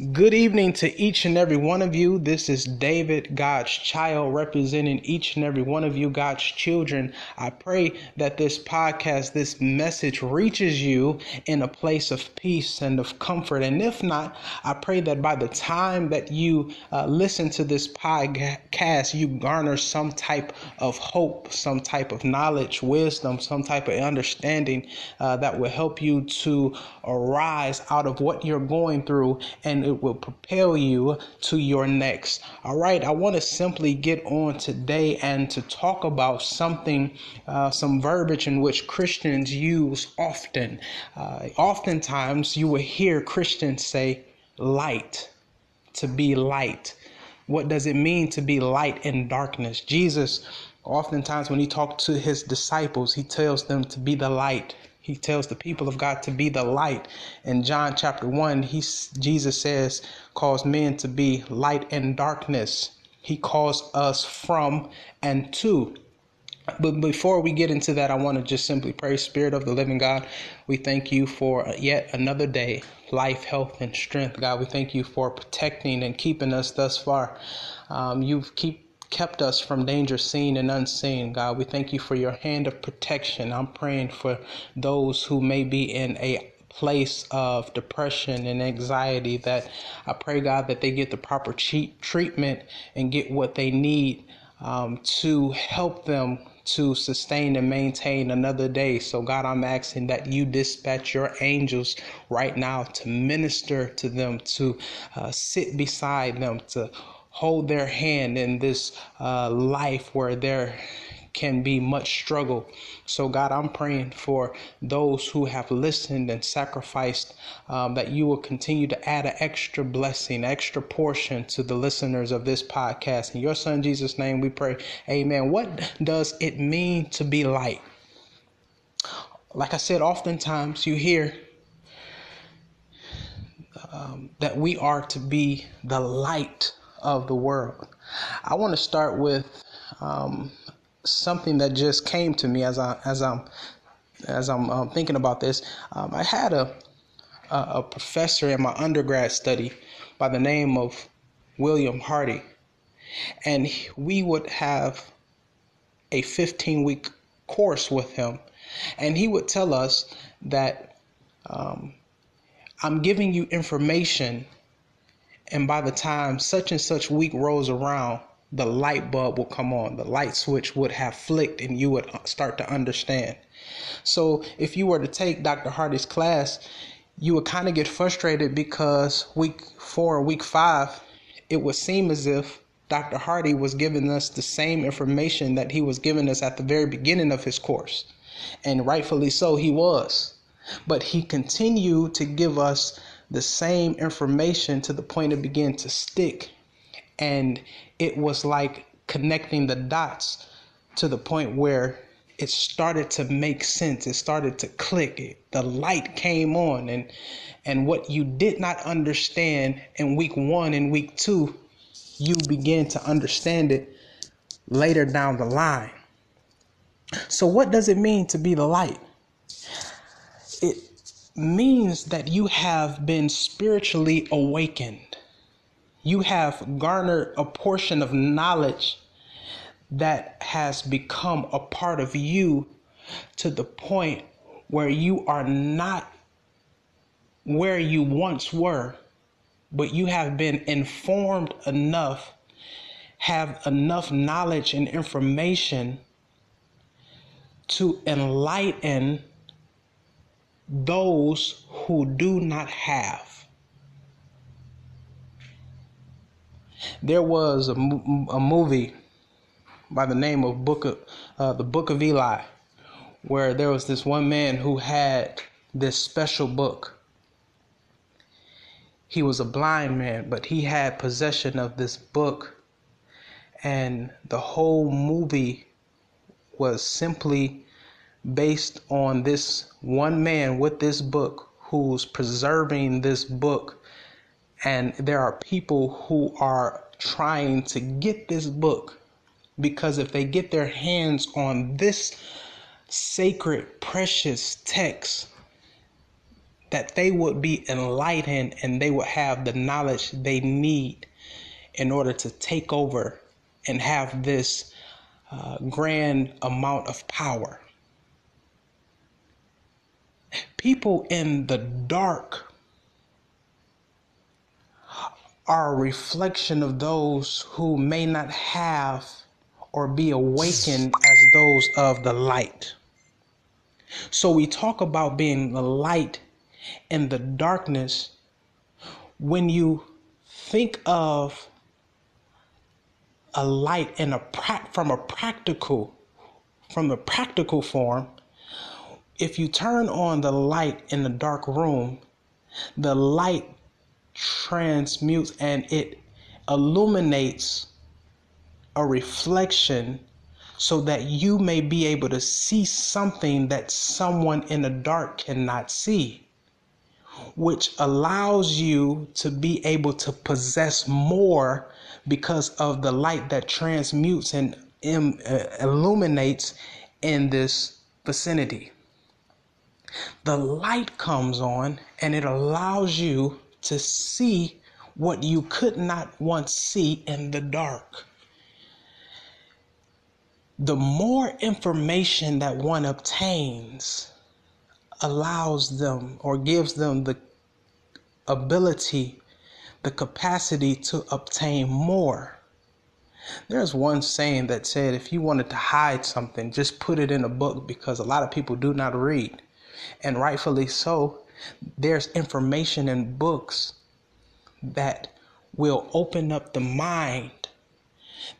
Good evening to each and every one of you. This is David, God's child, representing each and every one of you, God's children. I pray that this podcast, this message reaches you in a place of peace and of comfort. And if not, I pray that by the time that you uh, listen to this podcast, you garner some type of hope, some type of knowledge, wisdom, some type of understanding uh, that will help you to arise out of what you're going through and it will propel you to your next. All right, I want to simply get on today and to talk about something, uh, some verbiage in which Christians use often. Uh, oftentimes, you will hear Christians say, light, to be light. What does it mean to be light in darkness? Jesus, oftentimes, when he talked to his disciples, he tells them to be the light he tells the people of God to be the light. In John chapter 1, he, Jesus says, calls men to be light and darkness. He calls us from and to. But before we get into that, I want to just simply pray, Spirit of the living God, we thank you for yet another day, life, health, and strength. God, we thank you for protecting and keeping us thus far. Um, you've keep kept us from danger seen and unseen. God, we thank you for your hand of protection. I'm praying for those who may be in a place of depression and anxiety that I pray, God, that they get the proper treatment and get what they need um, to help them to sustain and maintain another day. So, God, I'm asking that you dispatch your angels right now to minister to them, to uh, sit beside them, to hold their hand in this uh, life where there can be much struggle. So, God, I'm praying for those who have listened and sacrificed um, that you will continue to add an extra blessing, extra portion to the listeners of this podcast. In your son Jesus' name, we pray. Amen. What does it mean to be light? Like I said, oftentimes you hear um, that we are to be the light of the world. I want to start with um, something that just came to me as I as I'm as I'm um, thinking about this. Um, I had a, a professor in my undergrad study by the name of William Hardy, and we would have a 15 week course with him, and he would tell us that um, I'm giving you information and by the time such and such week rolls around, the light bulb will come on. The light switch would have flicked and you would uh, start to understand. So if you were to take Dr. Hardy's class, you would kind of get frustrated because week four or week five, it would seem as if Dr. Hardy was giving us the same information that he was giving us at the very beginning of his course. And rightfully so, he was. But he continued to give us the same information to the point it began to stick. And it was like connecting the dots to the point where it started to make sense. It started to click. It, the light came on, and and what you did not understand in week one and week two, you began to understand it later down the line. So, what does it mean to be the light? It means that you have been spiritually awakened. You have garnered a portion of knowledge that has become a part of you to the point where you are not where you once were, but you have been informed enough, have enough knowledge and information to enlighten those who do not have. There was a, a movie by the name of Book of uh, the Book of Eli, where there was this one man who had this special book. He was a blind man, but he had possession of this book, and the whole movie was simply based on this one man with this book who's preserving this book. And there are people who are trying to get this book because if they get their hands on this sacred, precious text, that they would be enlightened and they would have the knowledge they need in order to take over and have this uh, grand amount of power. People in the dark are a reflection of those who may not have or be awakened as those of the light. So we talk about being the light in the darkness when you think of a light in a from a practical from a practical form if you turn on the light in the dark room the light transmutes and it illuminates a reflection so that you may be able to see something that someone in the dark cannot see which allows you to be able to possess more because of the light that transmutes and um, uh, illuminates in this vicinity. The light comes on and it allows you to see what you could not once see in the dark. The more information that one obtains allows them or gives them the ability, the capacity to obtain more. There's one saying that said if you wanted to hide something, just put it in a book because a lot of people do not read. And rightfully so, there's information in books that will open up the mind,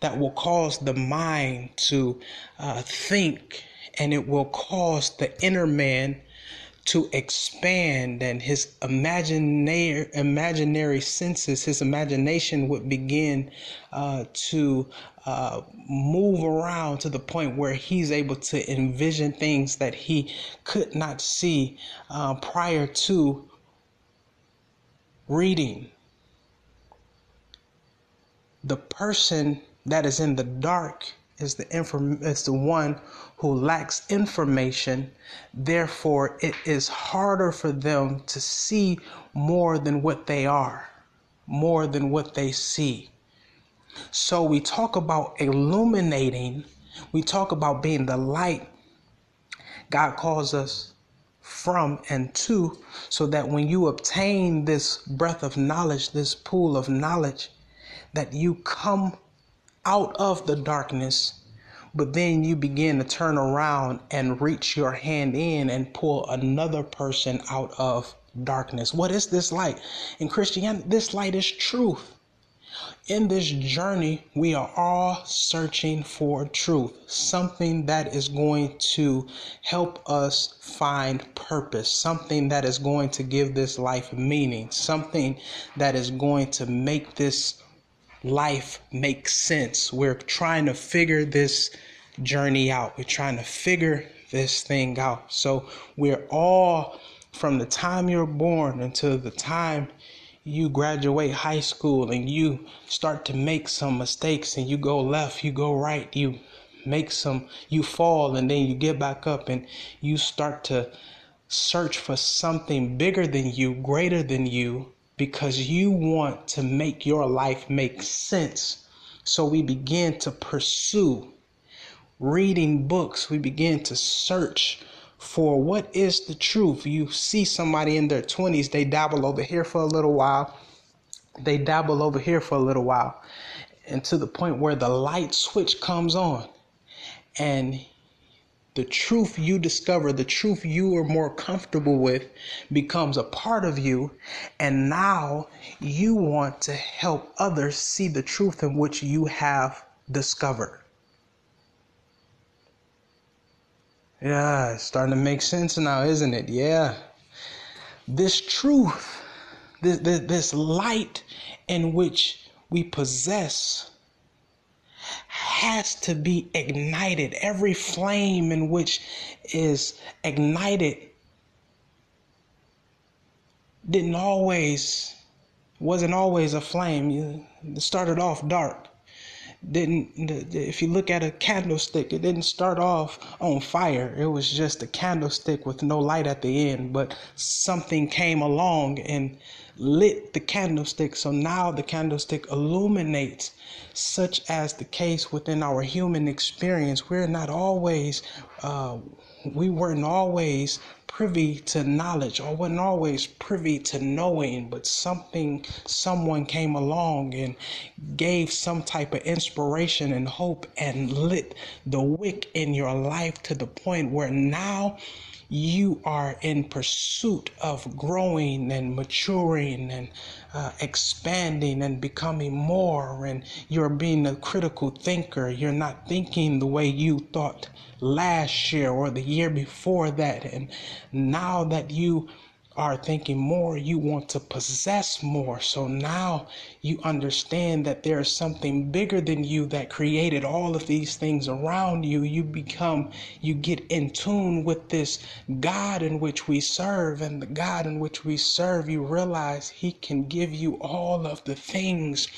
that will cause the mind to uh, think, and it will cause the inner man to expand and his imaginary imaginary senses his imagination would begin uh, to uh, move around to the point where he's able to envision things that he could not see uh, prior to reading. The person that is in the dark is the inform is the one who lacks information. Therefore it is harder for them to see more than what they are more than what they see so we talk about illuminating we talk about being the light god calls us from and to so that when you obtain this breath of knowledge this pool of knowledge that you come out of the darkness, but then you begin to turn around and reach your hand in and pull another person out of darkness. What is this light? In Christianity, this light is truth. In this journey, we are all searching for truth, something that is going to help us find purpose, something that is going to give this life meaning, something that is going to make this life make sense. We're trying to figure this journey out. We're trying to figure this thing out. So we're all from the time you're born until the time you graduate high school and you start to make some mistakes and you go left, you go right, you make some, you fall and then you get back up and you start to search for something bigger than you, greater than you, because you want to make your life make sense. So we begin to pursue reading books, we begin to search for what is the truth. You see somebody in their 20s, they dabble over here for a little while, they dabble over here for a little while, and to the point where the light switch comes on. And the truth you discover, the truth you are more comfortable with, becomes a part of you. And now you want to help others see the truth in which you have discovered. Yeah, it's starting to make sense now, isn't it? Yeah. This truth, this, this, this light in which we possess has to be ignited. Every flame in which is ignited didn't always wasn't always a flame. It started off dark. Didn't if you look at a candlestick it didn't start off on fire. It was just a candlestick with no light at the end but something came along and lit the candlestick. So now the candlestick illuminates such as the case within our human experience. We're not always uh, we weren't always privy to knowledge or weren't always privy to knowing, but something, someone came along and gave some type of inspiration and hope and lit the wick in your life to the point where now you are in pursuit of growing and maturing and uh, expanding and becoming more, and you're being a critical thinker. You're not thinking the way you thought last year or the year before that. And now that you are thinking more, you want to possess more. So now you understand that there is something bigger than you that created all of these things around you. You become, you get in tune with this God in which we serve, and the God in which we serve, you realize He can give you all of the things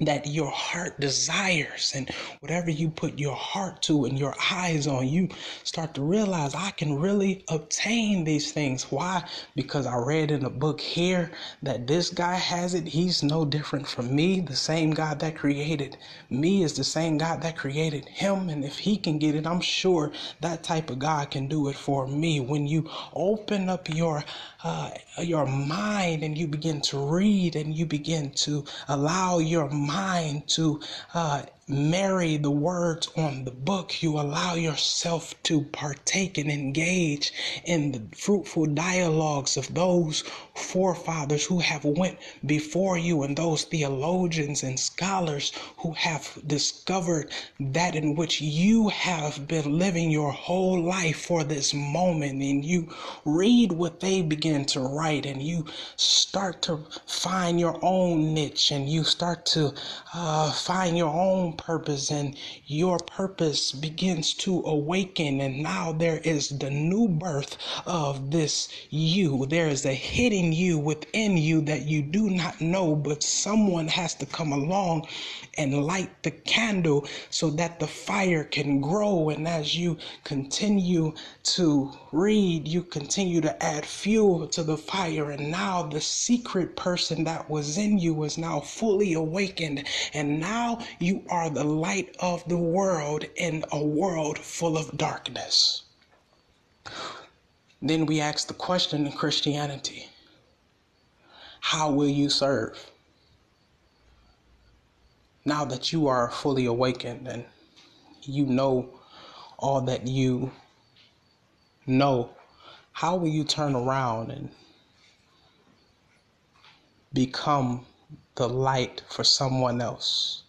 that your heart desires and whatever you put your heart to and your eyes on you start to realize i can really obtain these things. Why? Because i read in a book here that this guy has it. He's no different from me. The same god that created me is the same god that created him. And if he can get it i'm sure that type of god can do it for me. When you open up your uh, your mind and you begin to read and you begin to allow your mind to uh, marry the words on the book, you allow yourself to partake and engage in the fruitful dialogues of those forefathers who have went before you and those theologians and scholars who have discovered that in which you have been living your whole life for this moment. And you read what they begin to write and you start to find your own niche and you start to uh, find your own purpose and your purpose begins to awaken and now there is the new birth of this you. There is a hidden you within you that you do not know but someone has to come along and light the candle so that the fire can grow. And as you continue to read you continue to add fuel to the fire and now the secret person that was in you is now fully awakened and now you are the light of the world in a world full of darkness. Then we ask the question in Christianity how will you serve? Now that you are fully awakened and you know all that you know, how will you turn around and become the light for someone else?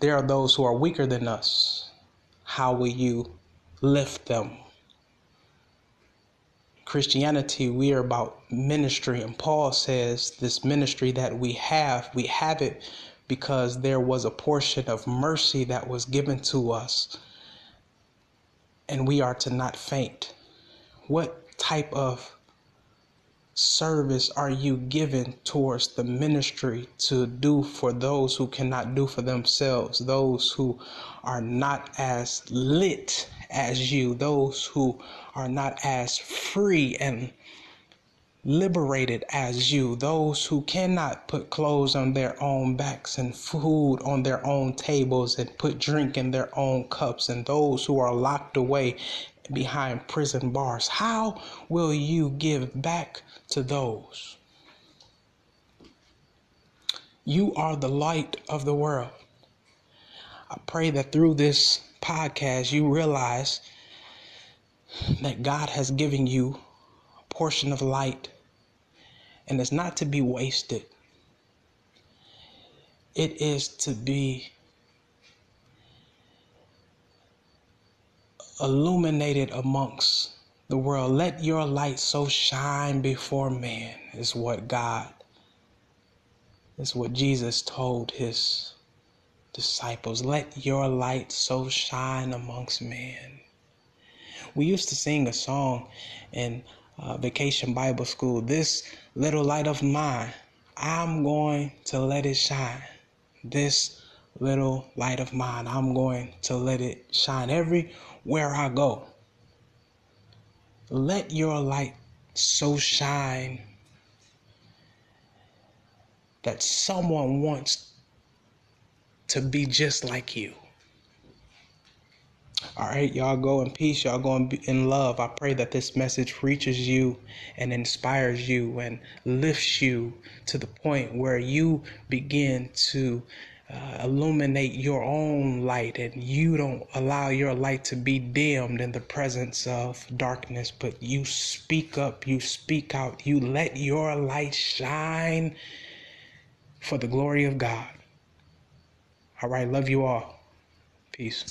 There are those who are weaker than us. How will you lift them? Christianity, we are about ministry. And Paul says this ministry that we have, we have it because there was a portion of mercy that was given to us. And we are to not faint. What type of service are you given towards the ministry to do for those who cannot do for themselves, those who are not as lit as you, those who are not as free and liberated as you, those who cannot put clothes on their own backs and food on their own tables and put drink in their own cups, and those who are locked away behind prison bars. How will you give back to those. You are the light of the world. I pray that through this podcast you realize that God has given you portion of light and it's not to be wasted. It is to be illuminated amongst the world. Let your light so shine before man, is what God, is what Jesus told his disciples. Let your light so shine amongst men. We used to sing a song in uh, Vacation Bible School This little light of mine, I'm going to let it shine. This little light of mine, I'm going to let it shine everywhere I go. Let your light so shine that someone wants to be just like you. All right, y'all go in peace. Y'all go in love. I pray that this message reaches you and inspires you and lifts you to the point where you begin to uh, illuminate your own light and you don't allow your light to be dimmed in the presence of darkness, but you speak up, you speak out, you let your light shine for the glory of God. All right, love you all. Peace.